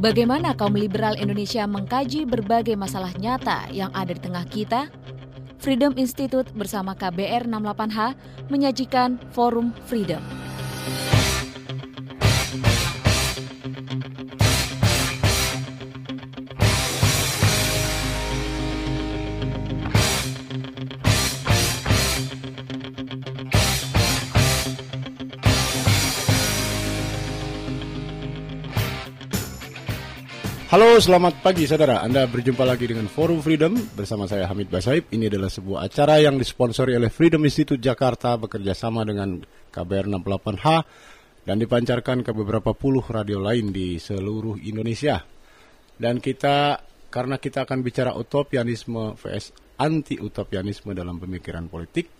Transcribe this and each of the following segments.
Bagaimana kaum liberal Indonesia mengkaji berbagai masalah nyata yang ada di tengah kita? Freedom Institute bersama KBR 68H menyajikan Forum Freedom. Halo, selamat pagi saudara. Anda berjumpa lagi dengan Forum Freedom bersama saya Hamid Basaib. Ini adalah sebuah acara yang disponsori oleh Freedom Institute Jakarta bekerja sama dengan KBR 68H dan dipancarkan ke beberapa puluh radio lain di seluruh Indonesia. Dan kita karena kita akan bicara utopianisme vs anti utopianisme dalam pemikiran politik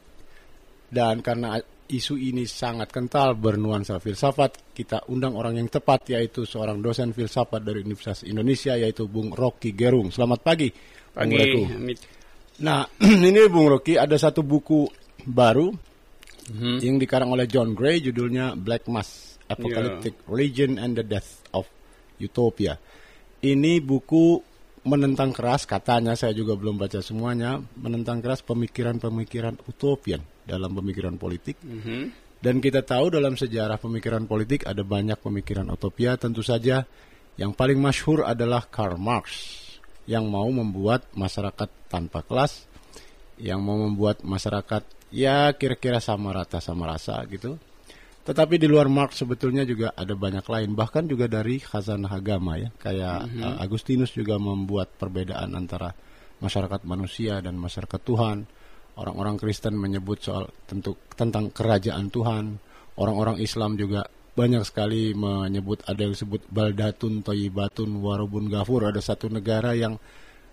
dan karena isu ini sangat kental bernuansa filsafat, kita undang orang yang tepat yaitu seorang dosen filsafat dari Universitas Indonesia yaitu Bung Rocky Gerung. Selamat pagi. Pagi. Nah, ini Bung Rocky ada satu buku baru hmm. yang dikarang oleh John Gray judulnya Black Mass: Apocalyptic yeah. Religion and the Death of Utopia. Ini buku menentang keras katanya saya juga belum baca semuanya menentang keras pemikiran-pemikiran utopian dalam pemikiran politik. Mm -hmm. Dan kita tahu dalam sejarah pemikiran politik ada banyak pemikiran utopia. Tentu saja yang paling masyhur adalah Karl Marx yang mau membuat masyarakat tanpa kelas, yang mau membuat masyarakat ya kira-kira sama rata sama rasa gitu. Tetapi di luar Marx sebetulnya juga ada banyak lain, bahkan juga dari khazanah agama ya, kayak mm -hmm. Agustinus juga membuat perbedaan antara masyarakat manusia dan masyarakat Tuhan orang-orang Kristen menyebut soal tentu tentang kerajaan Tuhan. Orang-orang Islam juga banyak sekali menyebut ada yang disebut baldatun toyibatun warubun gafur ada satu negara yang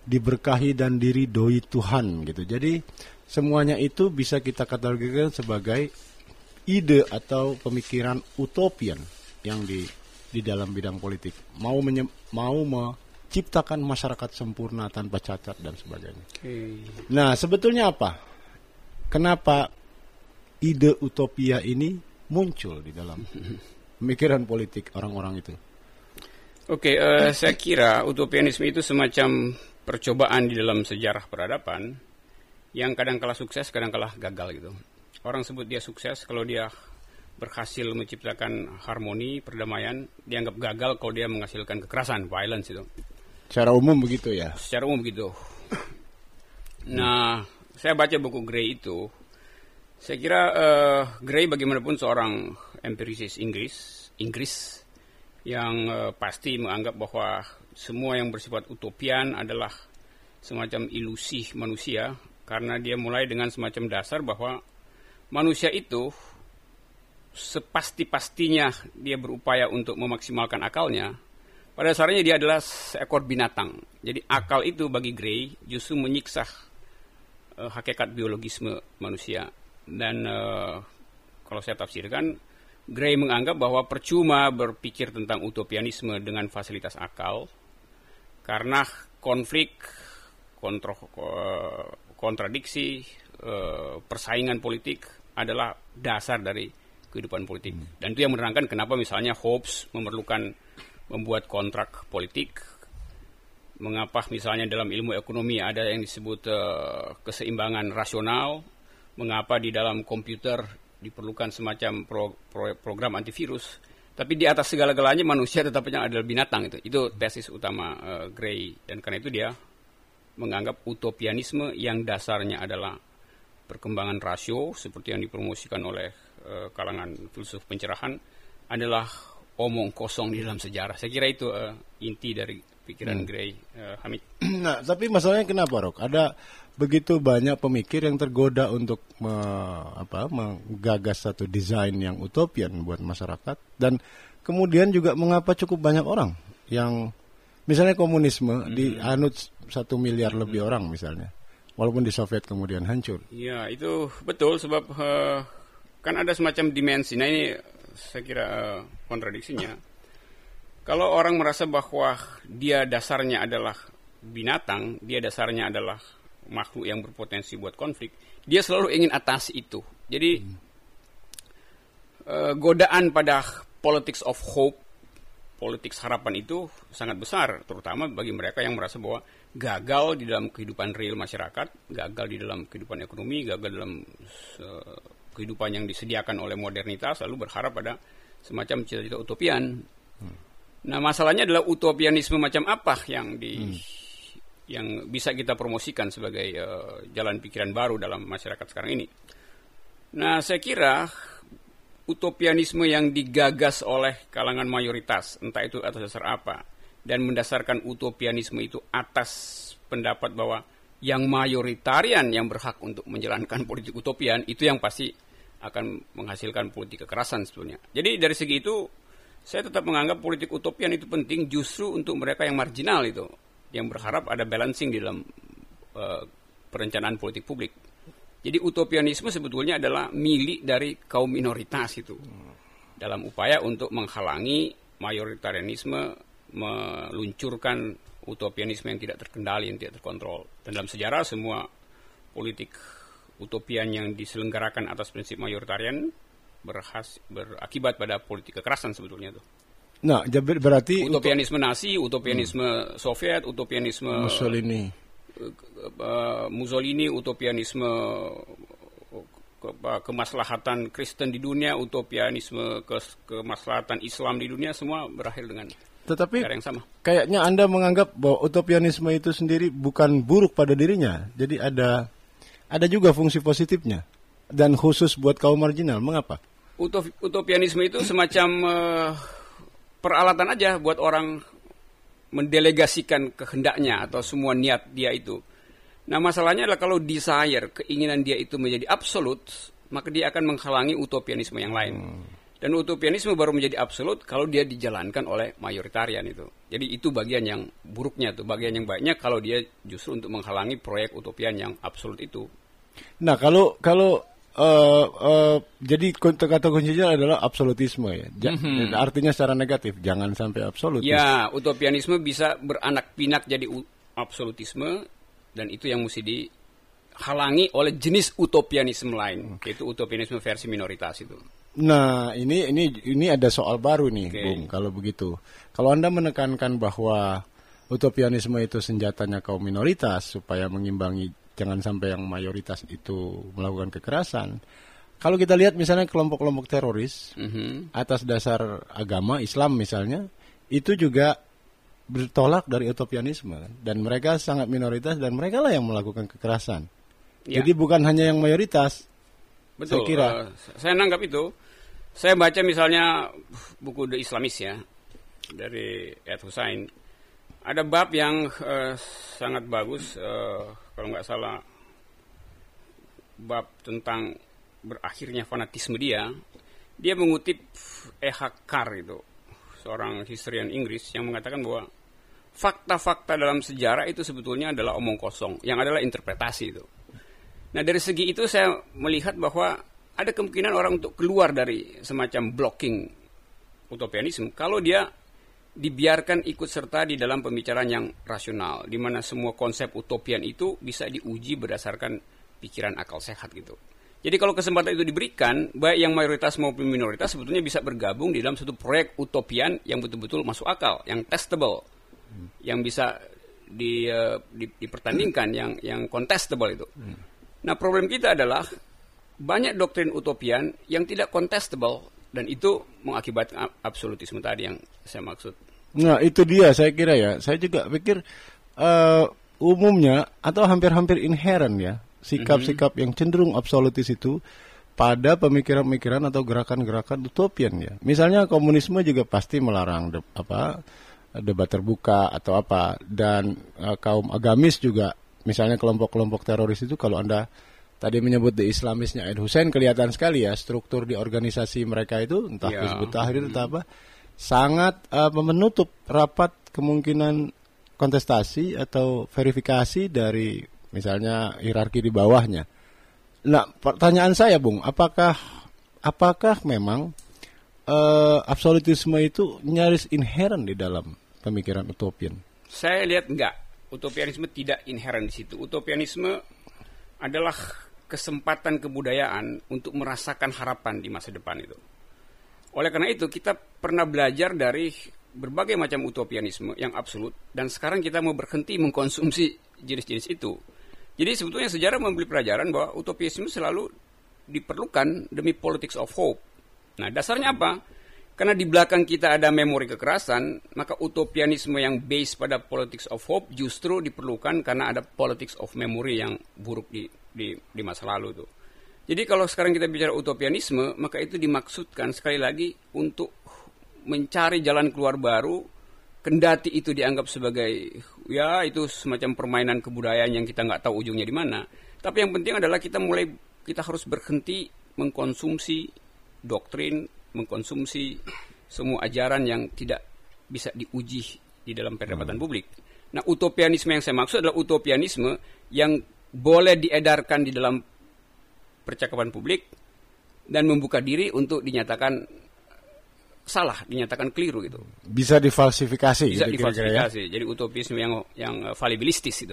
diberkahi dan diridoi Tuhan gitu. Jadi semuanya itu bisa kita kategorikan sebagai ide atau pemikiran utopian yang di di dalam bidang politik. Mau menye, mau menciptakan masyarakat sempurna tanpa cacat dan sebagainya. Okay. Nah, sebetulnya apa? kenapa ide utopia ini muncul di dalam pemikiran politik orang-orang itu? Oke, okay, uh, eh, saya kira utopianisme itu semacam percobaan di dalam sejarah peradaban yang kadang kala sukses, kadang kala gagal gitu. Orang sebut dia sukses kalau dia berhasil menciptakan harmoni, perdamaian, dianggap gagal kalau dia menghasilkan kekerasan, violence itu. Secara umum begitu ya? Secara umum begitu. Nah, saya baca buku Gray itu, saya kira uh, Gray bagaimanapun seorang empirisis Inggris, Inggris yang uh, pasti menganggap bahwa semua yang bersifat utopian adalah semacam ilusi manusia karena dia mulai dengan semacam dasar bahwa manusia itu sepasti-pastinya dia berupaya untuk memaksimalkan akalnya, pada dasarnya dia adalah seekor binatang. Jadi akal itu bagi Gray justru menyiksa uh, hakikat biologisme manusia. Dan uh, kalau saya tafsirkan, Gray menganggap bahwa percuma berpikir tentang utopianisme dengan fasilitas akal, karena konflik, kontro, uh, kontradiksi, persaingan politik adalah dasar dari kehidupan politik. Dan itu yang menerangkan kenapa misalnya Hobbes memerlukan membuat kontrak politik. Mengapa misalnya dalam ilmu ekonomi ada yang disebut uh, keseimbangan rasional, mengapa di dalam komputer diperlukan semacam pro, pro, program antivirus, tapi di atas segala-galanya manusia tetapnya adalah binatang itu. Itu tesis utama uh, Gray. Dan karena itu dia menganggap utopianisme yang dasarnya adalah perkembangan rasio seperti yang dipromosikan oleh uh, kalangan filsuf pencerahan adalah omong kosong di dalam sejarah. Saya kira itu uh, inti dari pikiran hmm. Gray uh, Hamid. Nah, tapi masalahnya kenapa, Rok? Ada begitu banyak pemikir yang tergoda untuk me, apa, menggagas satu desain yang utopian buat masyarakat dan kemudian juga mengapa cukup banyak orang yang misalnya komunisme hmm. dianut satu miliar lebih hmm. orang misalnya, walaupun di Soviet kemudian hancur. Ya, itu betul sebab uh, kan ada semacam dimensi. Nah ini saya kira uh, kontradiksinya kalau orang merasa bahwa dia dasarnya adalah binatang, dia dasarnya adalah makhluk yang berpotensi buat konflik, dia selalu ingin atas itu. Jadi hmm. uh, godaan pada politics of hope, politik harapan itu sangat besar, terutama bagi mereka yang merasa bahwa gagal di dalam kehidupan real masyarakat, gagal di dalam kehidupan ekonomi, gagal dalam uh, kehidupan yang disediakan oleh modernitas, lalu berharap pada semacam cita-cita utopian. Hmm. Nah, masalahnya adalah utopianisme macam apa yang di hmm. yang bisa kita promosikan sebagai uh, jalan pikiran baru dalam masyarakat sekarang ini. Nah, saya kira utopianisme yang digagas oleh kalangan mayoritas, entah itu atas dasar apa, dan mendasarkan utopianisme itu atas pendapat bahwa yang mayoritarian yang berhak untuk menjalankan politik utopian itu yang pasti akan menghasilkan politik kekerasan sebetulnya. Jadi dari segi itu saya tetap menganggap politik utopian itu penting justru untuk mereka yang marginal itu, yang berharap ada balancing di dalam uh, perencanaan politik publik. Jadi utopianisme sebetulnya adalah milik dari kaum minoritas itu dalam upaya untuk menghalangi mayoritarianisme meluncurkan utopianisme yang tidak terkendali, yang tidak terkontrol. Dan dalam sejarah semua politik utopian yang diselenggarakan atas prinsip mayoritarian berhas, berakibat pada politik kekerasan sebetulnya itu. Nah, berarti utopianisme Nazi, utopianisme hmm. Soviet, utopianisme Mussolini uh, Mussolini utopianisme ke, kemaslahatan Kristen di dunia, utopianisme ke, kemaslahatan Islam di dunia semua berakhir dengan tetapi yang sama. kayaknya Anda menganggap bahwa utopianisme itu sendiri bukan buruk pada dirinya. Jadi ada ada juga fungsi positifnya dan khusus buat kaum marginal. Mengapa? utopianisme itu semacam uh, peralatan aja buat orang mendelegasikan kehendaknya atau semua niat dia itu. Nah masalahnya adalah kalau desire, keinginan dia itu menjadi absolut, maka dia akan menghalangi utopianisme yang lain. Hmm. Dan utopianisme baru menjadi absolut kalau dia dijalankan oleh mayoritarian itu. Jadi itu bagian yang buruknya tuh, bagian yang baiknya kalau dia justru untuk menghalangi proyek utopian yang absolut itu. Nah kalau kalau uh, uh, jadi kata kuncinya adalah absolutisme ya. Ja mm-hmm. Artinya secara negatif, jangan sampai absolut. Ya, utopianisme bisa beranak pinak jadi absolutisme dan itu yang mesti dihalangi oleh jenis utopianisme lain, okay. yaitu utopianisme versi minoritas itu. Nah, ini ini ini ada soal baru nih, okay. Bung. Kalau begitu, kalau Anda menekankan bahwa utopianisme itu senjatanya kaum minoritas supaya mengimbangi jangan sampai yang mayoritas itu melakukan kekerasan. Kalau kita lihat misalnya kelompok-kelompok teroris mm -hmm. atas dasar agama Islam misalnya, itu juga bertolak dari utopianisme dan mereka sangat minoritas dan mereka lah yang melakukan kekerasan. Ya. Jadi bukan hanya yang mayoritas. Betul. Saya kira. Uh, saya nanggap itu. Saya baca misalnya buku The Islamis ya dari Ed Hussein ada bab yang uh, sangat bagus, uh, kalau nggak salah, bab tentang berakhirnya fanatisme dia. Dia mengutip E.H. Carr itu, seorang historian Inggris yang mengatakan bahwa fakta-fakta dalam sejarah itu sebetulnya adalah omong kosong, yang adalah interpretasi itu. Nah dari segi itu saya melihat bahwa ada kemungkinan orang untuk keluar dari semacam blocking utopianisme kalau dia dibiarkan ikut serta di dalam pembicaraan yang rasional, di mana semua konsep utopian itu bisa diuji berdasarkan pikiran akal sehat gitu. Jadi kalau kesempatan itu diberikan, baik yang mayoritas maupun minoritas sebetulnya bisa bergabung di dalam satu proyek utopian yang betul-betul masuk akal, yang testable, hmm. yang bisa di, uh, di, dipertandingkan, yang yang contestable itu. Hmm. Nah problem kita adalah banyak doktrin utopian yang tidak contestable dan itu mengakibatkan absolutisme tadi yang saya maksud. Nah itu dia saya kira ya. Saya juga pikir uh, umumnya atau hampir-hampir inherent ya sikap-sikap yang cenderung absolutis itu pada pemikiran-pemikiran atau gerakan-gerakan utopian ya. Misalnya komunisme juga pasti melarang de, apa debat terbuka atau apa dan uh, kaum agamis juga misalnya kelompok-kelompok teroris itu kalau Anda tadi menyebut the Islamisnya Ed Hussein kelihatan sekali ya struktur di organisasi mereka itu entah ya. Hizbut Tahrir atau apa sangat uh, menutup rapat kemungkinan kontestasi atau verifikasi dari misalnya hierarki di bawahnya. Nah, pertanyaan saya, Bung, apakah apakah memang uh, absolutisme itu nyaris inherent di dalam pemikiran utopian? Saya lihat enggak. Utopianisme tidak inherent di situ. Utopianisme adalah kesempatan kebudayaan untuk merasakan harapan di masa depan itu. Oleh karena itu kita pernah belajar dari berbagai macam utopianisme yang absolut dan sekarang kita mau berhenti mengkonsumsi jenis-jenis itu. Jadi sebetulnya sejarah memberi pelajaran bahwa utopianisme selalu diperlukan demi politics of hope. Nah, dasarnya apa? Karena di belakang kita ada memori kekerasan, maka utopianisme yang base pada politics of hope justru diperlukan karena ada politics of memory yang buruk di di, di masa lalu tuh. Jadi kalau sekarang kita bicara utopianisme, maka itu dimaksudkan sekali lagi untuk mencari jalan keluar baru, kendati itu dianggap sebagai ya itu semacam permainan kebudayaan yang kita nggak tahu ujungnya di mana. Tapi yang penting adalah kita mulai kita harus berhenti mengkonsumsi doktrin mengkonsumsi semua ajaran yang tidak bisa diuji di dalam perdebatan hmm. publik. Nah, utopianisme yang saya maksud adalah utopianisme yang boleh diedarkan di dalam percakapan publik dan membuka diri untuk dinyatakan salah, dinyatakan keliru gitu. Bisa difalsifikasi. Bisa gitu, difalsifikasi. Kira -kira ya? Jadi utopisme yang yang uh, falibilistis itu.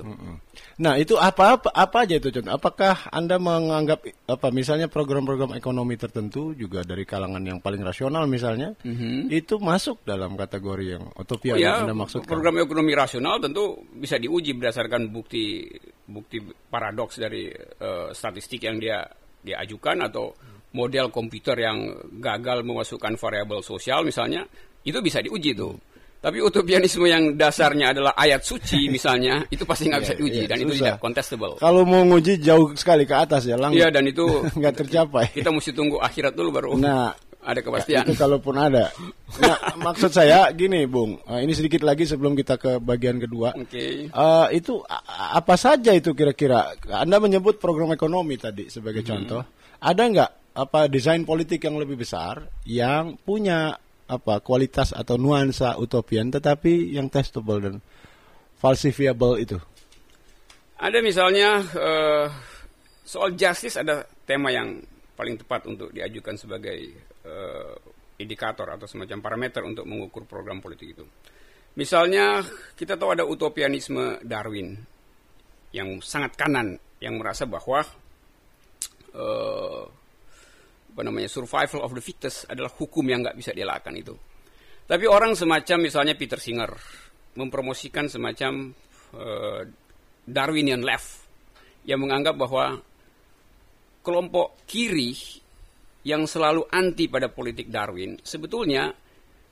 Nah itu apa apa apa aja itu contoh? Apakah anda menganggap apa misalnya program-program ekonomi tertentu juga dari kalangan yang paling rasional misalnya mm -hmm. itu masuk dalam kategori yang utopia oh, ya, yang anda maksudkan? Program ekonomi rasional tentu bisa diuji berdasarkan bukti bukti paradoks dari uh, statistik yang dia dia ajukan atau model komputer yang gagal memasukkan variabel sosial misalnya, itu bisa diuji tuh. Tapi utopianisme yang dasarnya adalah ayat suci misalnya, itu pasti nggak bisa iya, diuji yeah, dan susah. itu tidak contestable. Kalau mau nguji jauh sekali ke atas ya, langsung. Iya dan itu nggak tercapai. Kita mesti tunggu akhirat dulu baru. Nah, ada kepastian. itu kalaupun ada. Nah, maksud saya gini, Bung. Uh, ini sedikit lagi sebelum kita ke bagian kedua. Oke. Okay. Uh, itu apa saja itu kira-kira? Anda menyebut program ekonomi tadi sebagai hmm. contoh. Ada nggak apa desain politik yang lebih besar yang punya apa kualitas atau nuansa utopian tetapi yang testable dan falsifiable itu. Ada misalnya uh, soal justice ada tema yang paling tepat untuk diajukan sebagai uh, indikator atau semacam parameter untuk mengukur program politik itu. Misalnya kita tahu ada utopianisme Darwin yang sangat kanan yang merasa bahwa uh, apa namanya survival of the fittest adalah hukum yang nggak bisa dielakkan itu. Tapi orang semacam misalnya Peter Singer mempromosikan semacam uh, Darwinian left yang menganggap bahwa kelompok kiri yang selalu anti pada politik Darwin sebetulnya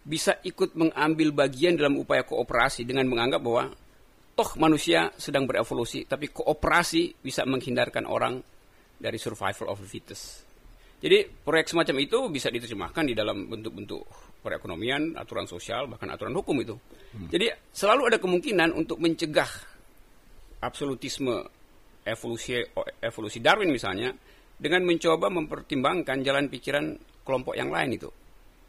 bisa ikut mengambil bagian dalam upaya kooperasi dengan menganggap bahwa toh manusia sedang berevolusi tapi kooperasi bisa menghindarkan orang dari survival of the fittest. Jadi proyek semacam itu bisa diterjemahkan di dalam bentuk-bentuk perekonomian, aturan sosial, bahkan aturan hukum itu. Hmm. Jadi selalu ada kemungkinan untuk mencegah absolutisme evolusi evolusi Darwin misalnya dengan mencoba mempertimbangkan jalan pikiran kelompok yang lain itu.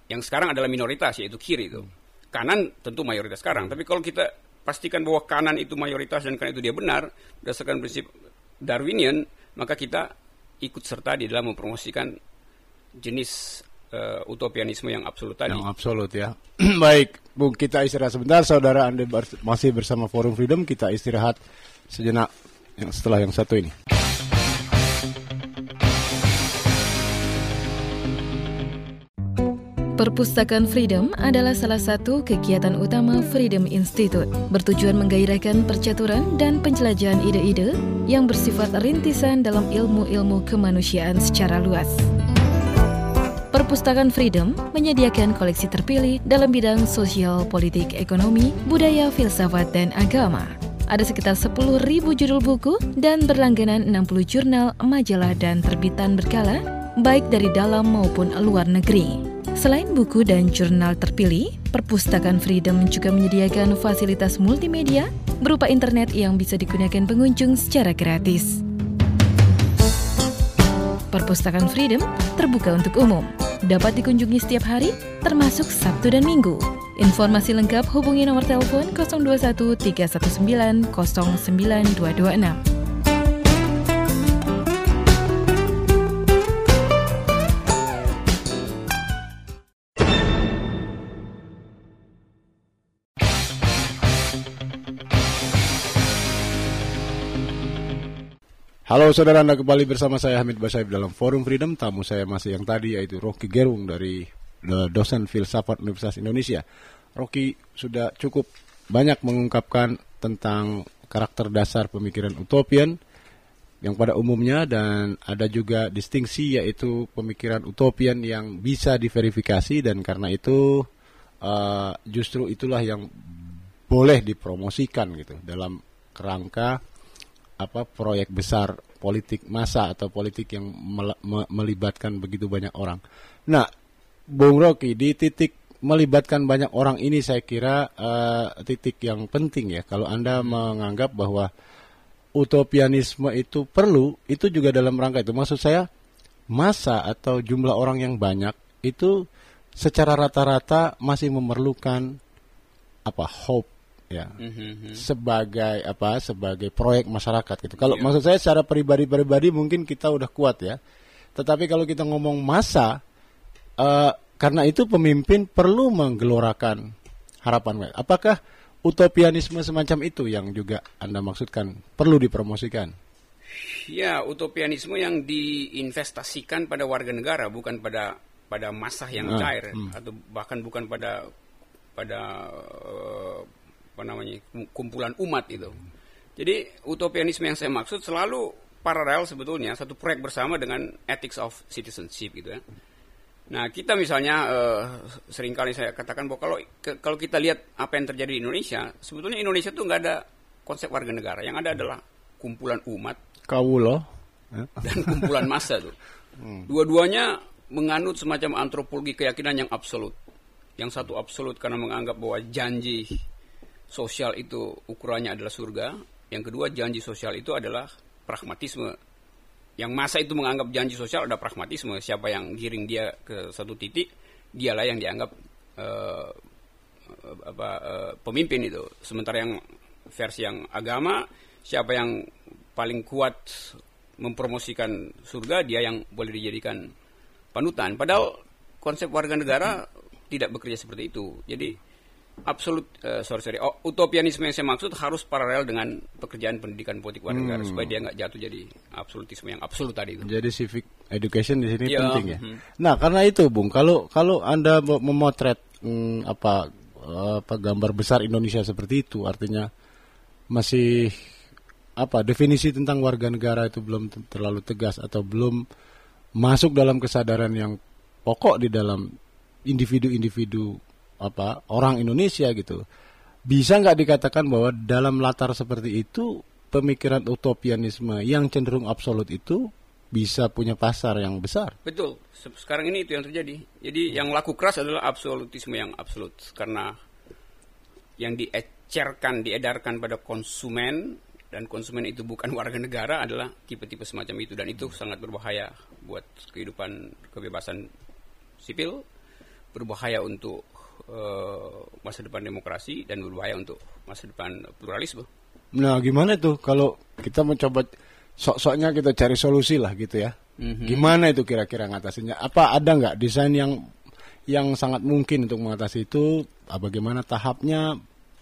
Yang sekarang adalah minoritas yaitu kiri itu. Hmm. Kanan tentu mayoritas sekarang, tapi kalau kita pastikan bahwa kanan itu mayoritas dan karena itu dia benar berdasarkan prinsip Darwinian, maka kita ikut serta di dalam mempromosikan jenis uh, utopianisme yang absolut tadi. Yang absolut ya. Baik, Bung, kita istirahat sebentar. Saudara Anda masih bersama Forum Freedom. Kita istirahat sejenak yang setelah yang satu ini. Perpustakaan Freedom adalah salah satu kegiatan utama Freedom Institute, bertujuan menggairahkan percaturan dan penjelajahan ide-ide yang bersifat rintisan dalam ilmu-ilmu kemanusiaan secara luas. Perpustakaan Freedom menyediakan koleksi terpilih dalam bidang sosial, politik, ekonomi, budaya, filsafat, dan agama. Ada sekitar 10.000 judul buku dan berlangganan 60 jurnal, majalah, dan terbitan berkala, baik dari dalam maupun luar negeri. Selain buku dan jurnal terpilih, Perpustakaan Freedom juga menyediakan fasilitas multimedia berupa internet yang bisa digunakan pengunjung secara gratis. Perpustakaan Freedom terbuka untuk umum, dapat dikunjungi setiap hari, termasuk Sabtu dan Minggu. Informasi lengkap hubungi nomor telepon 021 319 09226. Halo saudara Anda kembali bersama saya Hamid Basaib dalam Forum Freedom. Tamu saya masih yang tadi yaitu Rocky Gerung dari dosen filsafat Universitas Indonesia. Rocky sudah cukup banyak mengungkapkan tentang karakter dasar pemikiran utopian yang pada umumnya dan ada juga distingsi yaitu pemikiran utopian yang bisa diverifikasi dan karena itu uh, justru itulah yang boleh dipromosikan gitu dalam kerangka apa proyek besar politik masa atau politik yang melibatkan begitu banyak orang. Nah, Bung Rocky di titik melibatkan banyak orang ini saya kira uh, titik yang penting ya kalau Anda menganggap bahwa utopianisme itu perlu, itu juga dalam rangka itu. Maksud saya, masa atau jumlah orang yang banyak itu secara rata-rata masih memerlukan apa hope ya mm-hmm. sebagai apa sebagai proyek masyarakat gitu. Kalau yeah. maksud saya secara pribadi-pribadi mungkin kita udah kuat ya. Tetapi kalau kita ngomong masa uh, karena itu pemimpin perlu menggelorakan harapan. Apakah utopianisme semacam itu yang juga Anda maksudkan perlu dipromosikan? Ya, utopianisme yang diinvestasikan pada warga negara bukan pada pada masa yang ah, cair hmm. atau bahkan bukan pada pada uh, apa namanya kumpulan umat itu. Jadi utopianisme yang saya maksud selalu paralel sebetulnya satu proyek bersama dengan ethics of citizenship gitu ya. Nah, kita misalnya uh, sering kali saya katakan bahwa kalau ke, kalau kita lihat apa yang terjadi di Indonesia, sebetulnya Indonesia itu nggak ada konsep warga negara. Yang ada adalah kumpulan umat. Kawulo. Dan kumpulan massa tuh. Hmm. Dua-duanya menganut semacam antropologi keyakinan yang absolut. Yang satu absolut karena menganggap bahwa janji sosial itu ukurannya adalah surga. Yang kedua janji sosial itu adalah pragmatisme. Yang masa itu menganggap janji sosial ada pragmatisme. Siapa yang giring dia ke satu titik dialah yang dianggap uh, apa uh, pemimpin itu. Sementara yang versi yang agama siapa yang paling kuat mempromosikan surga dia yang boleh dijadikan panutan. Padahal konsep warga negara tidak bekerja seperti itu. Jadi absolut uh, sorry sorry oh, utopianisme yang saya maksud harus paralel dengan pekerjaan pendidikan politik warga negara hmm. supaya dia nggak jatuh jadi absolutisme yang absolut tadi itu. Jadi civic education di sini ya, penting ya. Hmm. Nah karena itu bung kalau kalau anda memotret hmm, apa apa gambar besar Indonesia seperti itu artinya masih apa definisi tentang warga negara itu belum terlalu tegas atau belum masuk dalam kesadaran yang pokok di dalam individu-individu apa orang Indonesia gitu. Bisa nggak dikatakan bahwa dalam latar seperti itu pemikiran utopianisme yang cenderung absolut itu bisa punya pasar yang besar. Betul. Sekarang ini itu yang terjadi. Jadi yang laku keras adalah absolutisme yang absolut karena yang diecerkan, diedarkan pada konsumen dan konsumen itu bukan warga negara adalah tipe-tipe semacam itu dan itu sangat berbahaya buat kehidupan kebebasan sipil, berbahaya untuk uh, masa depan demokrasi dan berbahaya untuk masa depan pluralisme. Nah, gimana tuh kalau kita mencoba sok-soknya kita cari solusi lah gitu ya? Mm-hmm. Gimana itu kira-kira ngatasinya? Apa ada nggak desain yang yang sangat mungkin untuk mengatasi itu? Bagaimana tahapnya?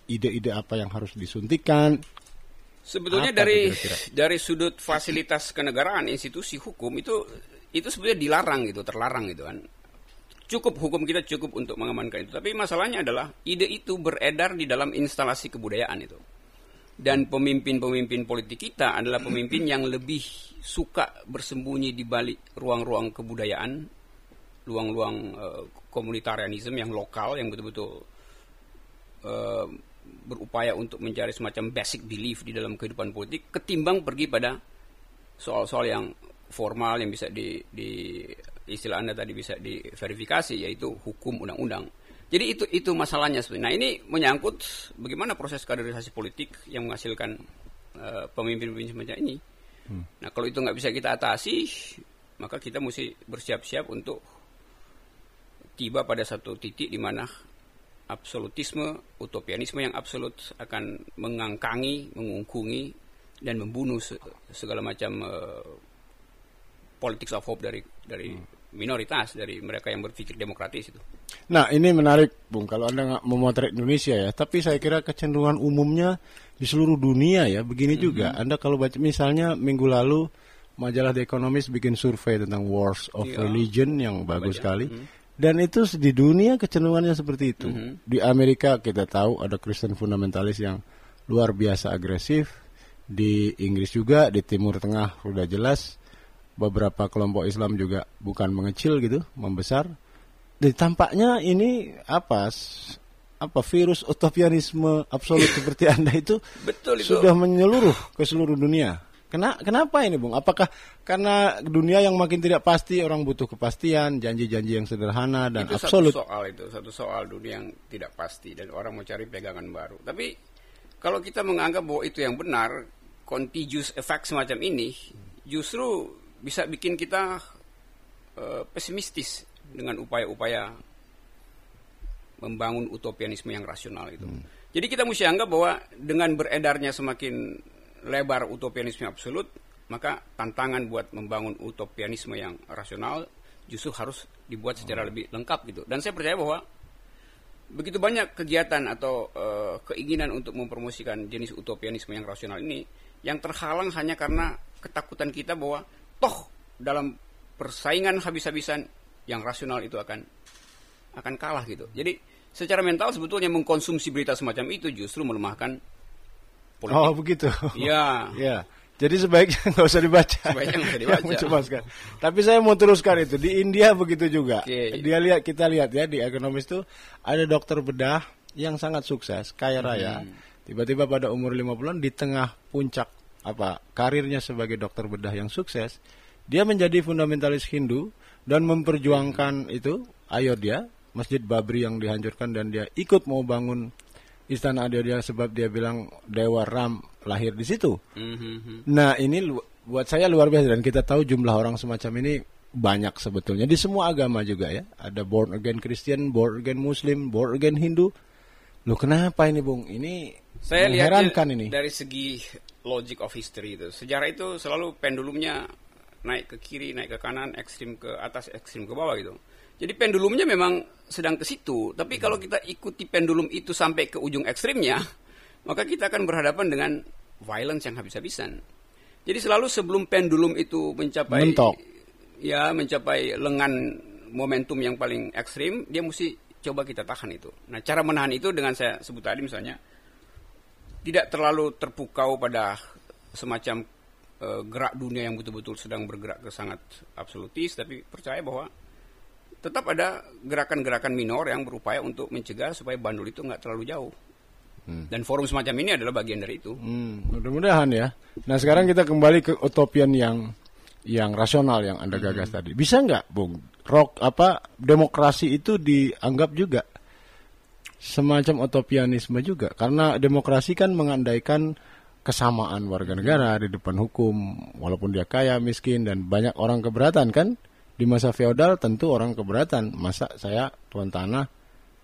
Ide-ide apa yang harus disuntikan? Sebetulnya apa dari kira-kira? dari sudut fasilitas kenegaraan institusi hukum itu itu sebenarnya dilarang gitu, terlarang gitu kan cukup hukum kita cukup untuk mengamankan itu. Tapi masalahnya adalah ide itu beredar di dalam instalasi kebudayaan itu. Dan pemimpin-pemimpin politik kita adalah pemimpin yang lebih suka bersembunyi di balik ruang-ruang kebudayaan, ruang-ruang uh, komunitarianisme yang lokal yang betul-betul uh, berupaya untuk mencari semacam basic belief di dalam kehidupan politik ketimbang pergi pada soal-soal yang formal yang bisa di, di istilah Anda tadi bisa diverifikasi yaitu hukum undang-undang. Jadi itu itu masalahnya sebenarnya. Nah ini menyangkut bagaimana proses kaderisasi politik yang menghasilkan uh, pemimpin-pemimpin semacam ini. Hmm. Nah kalau itu nggak bisa kita atasi, maka kita mesti bersiap-siap untuk tiba pada satu titik di mana absolutisme, utopianisme yang absolut akan mengangkangi, mengungkungi dan membunuh segala macam uh, politics of hope dari dari hmm minoritas dari mereka yang berpikir demokratis itu. Nah ini menarik, Bung. Kalau anda nggak memotret Indonesia ya, tapi saya kira kecenderungan umumnya di seluruh dunia ya begini mm -hmm. juga. Anda kalau baca misalnya minggu lalu majalah The Economist bikin survei tentang wars of yeah. religion yang bagus sekali. Mm -hmm. Dan itu di dunia kecenderungannya seperti itu. Mm -hmm. Di Amerika kita tahu ada Kristen fundamentalis yang luar biasa agresif. Di Inggris juga, di Timur Tengah sudah jelas. Beberapa kelompok Islam juga bukan mengecil gitu, membesar. Dan tampaknya ini apa apa virus utopianisme absolut seperti anda itu, Betul itu sudah menyeluruh ke seluruh dunia. Kena, kenapa ini, Bung? Apakah karena dunia yang makin tidak pasti, orang butuh kepastian, janji-janji yang sederhana dan itu absolut? Satu soal itu, satu soal dunia yang tidak pasti dan orang mau cari pegangan baru. Tapi kalau kita menganggap bahwa itu yang benar, contagious effect semacam ini justru bisa bikin kita uh, pesimistis dengan upaya-upaya membangun utopianisme yang rasional itu. Hmm. Jadi kita mesti anggap bahwa dengan beredarnya semakin lebar utopianisme absolut, maka tantangan buat membangun utopianisme yang rasional justru harus dibuat secara lebih lengkap gitu. Dan saya percaya bahwa begitu banyak kegiatan atau uh, keinginan untuk mempromosikan jenis utopianisme yang rasional ini yang terhalang hanya karena ketakutan kita bahwa toh dalam persaingan habis-habisan yang rasional itu akan akan kalah gitu. Jadi secara mental sebetulnya mengkonsumsi berita semacam itu justru melemahkan politik. Oh begitu. Iya. ya. Jadi sebaiknya nggak usah dibaca. Sebaiknya nggak usah dibaca. mencemaskan. Tapi saya mau teruskan itu di India begitu juga. Okay. Dia lihat kita lihat ya di ekonomis itu ada dokter bedah yang sangat sukses, kaya raya. Hmm. Tiba-tiba pada umur 50-an di tengah puncak apa karirnya sebagai dokter bedah yang sukses, dia menjadi fundamentalis Hindu dan memperjuangkan hmm. itu Ayodhya, Masjid Babri yang dihancurkan dan dia ikut mau bangun istana Ayodhya sebab dia bilang Dewa Ram lahir di situ. Mm-hmm. Nah ini buat saya luar biasa dan kita tahu jumlah orang semacam ini banyak sebetulnya di semua agama juga ya. Ada born again Christian, born again Muslim, born again Hindu. Lo kenapa ini Bung? Ini saya lihat ini. Dari segi logic of history itu. Sejarah itu selalu pendulumnya naik ke kiri, naik ke kanan, ekstrim ke atas, ekstrim ke bawah gitu. Jadi pendulumnya memang sedang ke situ. Tapi kalau kita ikuti pendulum itu sampai ke ujung ekstrimnya, maka kita akan berhadapan dengan violence yang habis-habisan. Jadi selalu sebelum pendulum itu mencapai Mentok. ya mencapai lengan momentum yang paling ekstrim, dia mesti coba kita tahan itu. Nah, cara menahan itu dengan saya sebut tadi misalnya tidak terlalu terpukau pada semacam uh, gerak dunia yang betul-betul sedang bergerak ke sangat absolutis, tapi percaya bahwa tetap ada gerakan-gerakan minor yang berupaya untuk mencegah supaya bandul itu nggak terlalu jauh. Hmm. Dan forum semacam ini adalah bagian dari itu. Hmm, mudah-mudahan ya. Nah sekarang kita kembali ke utopian yang yang rasional yang anda gagas hmm. tadi. Bisa nggak, Bung? Rock apa demokrasi itu dianggap juga semacam utopianisme juga karena demokrasi kan mengandaikan kesamaan warga negara di depan hukum walaupun dia kaya miskin dan banyak orang keberatan kan di masa feodal tentu orang keberatan. Masa saya tuan tanah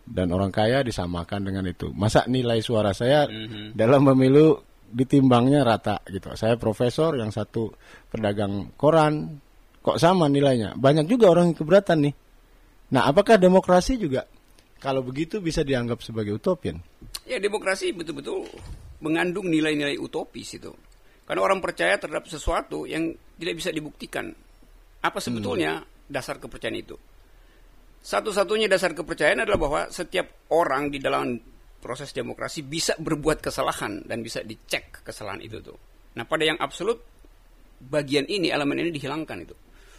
dan orang kaya disamakan dengan itu. Masa nilai suara saya mm-hmm. dalam pemilu ditimbangnya rata gitu. Saya profesor, yang satu pedagang koran, kok sama nilainya? Banyak juga orang yang keberatan nih. Nah, apakah demokrasi juga kalau begitu bisa dianggap sebagai utopian? Ya, demokrasi betul-betul mengandung nilai-nilai utopis itu. Karena orang percaya terhadap sesuatu yang tidak bisa dibuktikan. Apa sebetulnya hmm. dasar kepercayaan itu? Satu-satunya dasar kepercayaan adalah bahwa setiap orang di dalam proses demokrasi bisa berbuat kesalahan dan bisa dicek kesalahan itu tuh. Nah, pada yang absolut bagian ini elemen ini dihilangkan itu.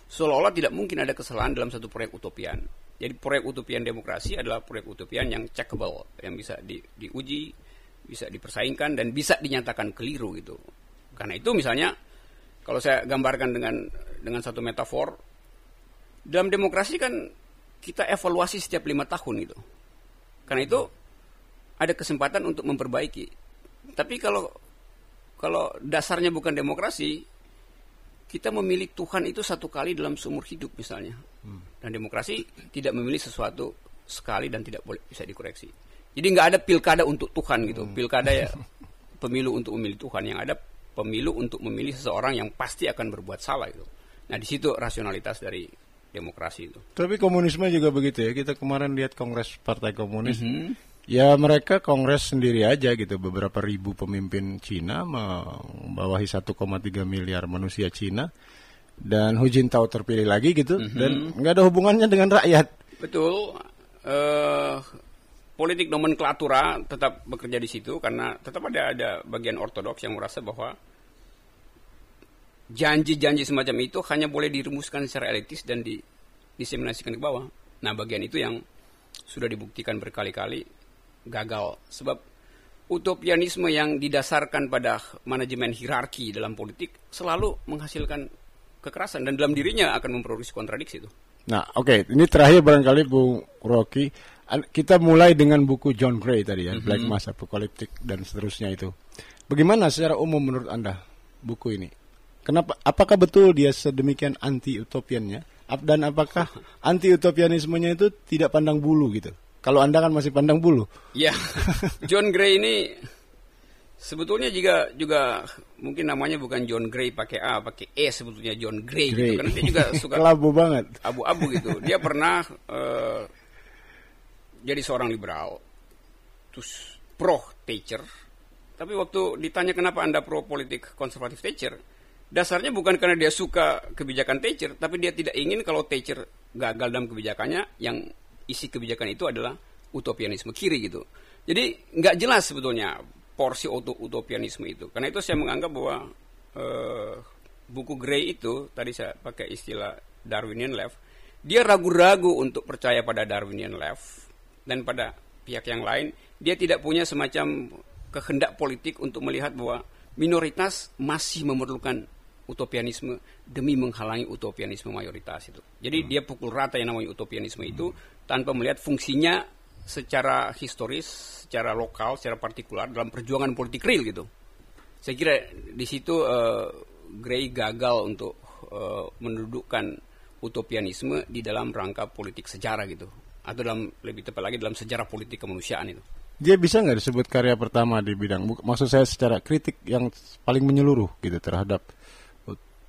Seolah-olah tidak mungkin ada kesalahan dalam satu proyek utopian. Jadi proyek utopian demokrasi adalah proyek utopian yang checkable, yang bisa di, diuji, bisa dipersaingkan dan bisa dinyatakan keliru gitu. Karena itu misalnya kalau saya gambarkan dengan dengan satu metafor, dalam demokrasi kan kita evaluasi setiap lima tahun gitu. Karena itu ada kesempatan untuk memperbaiki. Tapi kalau kalau dasarnya bukan demokrasi, kita memilih Tuhan itu satu kali dalam seumur hidup misalnya. Hmm. Dan demokrasi tidak memilih sesuatu sekali dan tidak boleh bisa dikoreksi. Jadi nggak ada pilkada untuk Tuhan gitu. Hmm. Pilkada ya pemilu untuk memilih Tuhan yang ada pemilu untuk memilih seseorang yang pasti akan berbuat salah itu. Nah di situ rasionalitas dari demokrasi itu. Tapi komunisme juga begitu ya. Kita kemarin lihat Kongres Partai Komunis. Mm -hmm. Ya mereka kongres sendiri aja gitu. Beberapa ribu pemimpin Cina membawahi 1,3 miliar manusia Cina dan Hu Jintao terpilih lagi gitu mm -hmm. dan nggak ada hubungannya dengan rakyat. Betul. Uh, politik nomenklatura tetap bekerja di situ karena tetap ada ada bagian ortodoks yang merasa bahwa janji-janji semacam itu hanya boleh dirumuskan secara elitis dan di, diseminasikan ke bawah. Nah, bagian itu yang sudah dibuktikan berkali-kali gagal sebab utopianisme yang didasarkan pada manajemen hierarki dalam politik selalu menghasilkan kekerasan dan dalam dirinya akan memproduksi kontradiksi itu. Nah, oke, okay. ini terakhir barangkali Bu Rocky, kita mulai dengan buku John Gray tadi ya, mm -hmm. Black Mass Apocalyptic dan seterusnya itu. Bagaimana secara umum menurut Anda buku ini? Kenapa apakah betul dia sedemikian anti utopiannya? Dan apakah anti utopianismenya itu tidak pandang bulu gitu? Kalau Anda kan masih pandang bulu. Ya, John Gray ini sebetulnya juga juga mungkin namanya bukan John Gray pakai A, pakai E sebetulnya John Gray, Gray. gitu karena dia juga suka kelabu banget. Abu-abu gitu. Dia pernah uh, jadi seorang liberal, terus pro Thatcher. Tapi waktu ditanya kenapa Anda pro politik konservatif Thatcher, dasarnya bukan karena dia suka kebijakan Thatcher, tapi dia tidak ingin kalau Thatcher gagal dalam kebijakannya yang isi kebijakan itu adalah utopianisme kiri gitu. Jadi nggak jelas sebetulnya porsi utopianisme itu. Karena itu saya menganggap bahwa uh, buku Gray itu tadi saya pakai istilah Darwinian left, dia ragu-ragu untuk percaya pada Darwinian left dan pada pihak yang lain dia tidak punya semacam kehendak politik untuk melihat bahwa minoritas masih memerlukan utopianisme demi menghalangi utopianisme mayoritas itu. Jadi hmm. dia pukul rata yang namanya utopianisme itu tanpa melihat fungsinya secara historis, secara lokal, secara partikular dalam perjuangan politik real gitu. Saya kira di situ uh, Gray gagal untuk uh, mendudukkan utopianisme di dalam rangka politik sejarah gitu, atau dalam lebih tepat lagi dalam sejarah politik kemanusiaan itu. Dia bisa nggak disebut karya pertama di bidang, maksud saya secara kritik yang paling menyeluruh gitu terhadap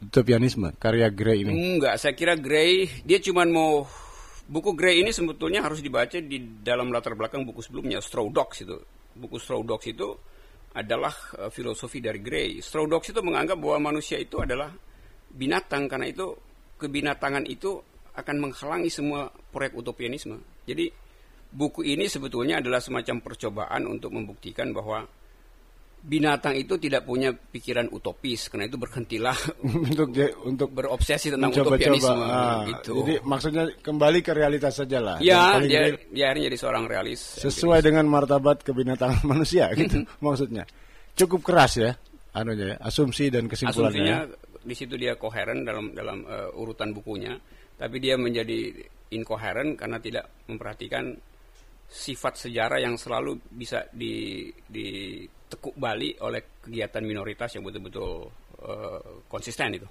utopianisme karya Gray ini? Enggak, saya kira Gray dia cuma mau buku Gray ini sebetulnya harus dibaca di dalam latar belakang buku sebelumnya Straw Dogs itu. Buku Straw Dogs itu adalah uh, filosofi dari Gray. Straw Dogs itu menganggap bahwa manusia itu adalah binatang karena itu kebinatangan itu akan menghalangi semua proyek utopianisme. Jadi buku ini sebetulnya adalah semacam percobaan untuk membuktikan bahwa binatang itu tidak punya pikiran utopis karena itu berhentilah untuk untuk berobsesi tentang mencoba, utopianisme ah, gitu. Jadi maksudnya kembali ke realitas saja lah. Ya, dia, dia akhirnya jadi seorang realis. Sesuai dengan martabat kebinatangan manusia gitu maksudnya. Cukup keras ya anunya ya, asumsi dan kesimpulannya. Asumsinya di situ dia koheren dalam dalam uh, urutan bukunya, tapi dia menjadi inkoheren karena tidak memperhatikan sifat sejarah yang selalu bisa di, di tekuk balik oleh kegiatan minoritas yang betul-betul uh, konsisten itu.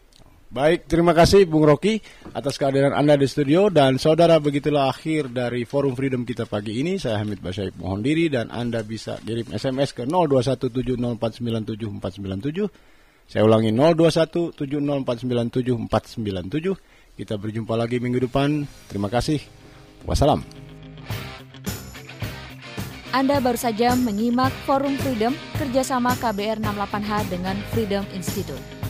Baik, terima kasih Bung Rocky atas kehadiran Anda di studio dan saudara begitulah akhir dari Forum Freedom kita pagi ini. Saya Hamid Basyaib mohon diri dan Anda bisa kirim SMS ke 0217049747. Saya ulangi 0217049747. Kita berjumpa lagi minggu depan. Terima kasih. Wassalam. Anda baru saja menyimak Forum Freedom kerjasama KBR 68H dengan Freedom Institute.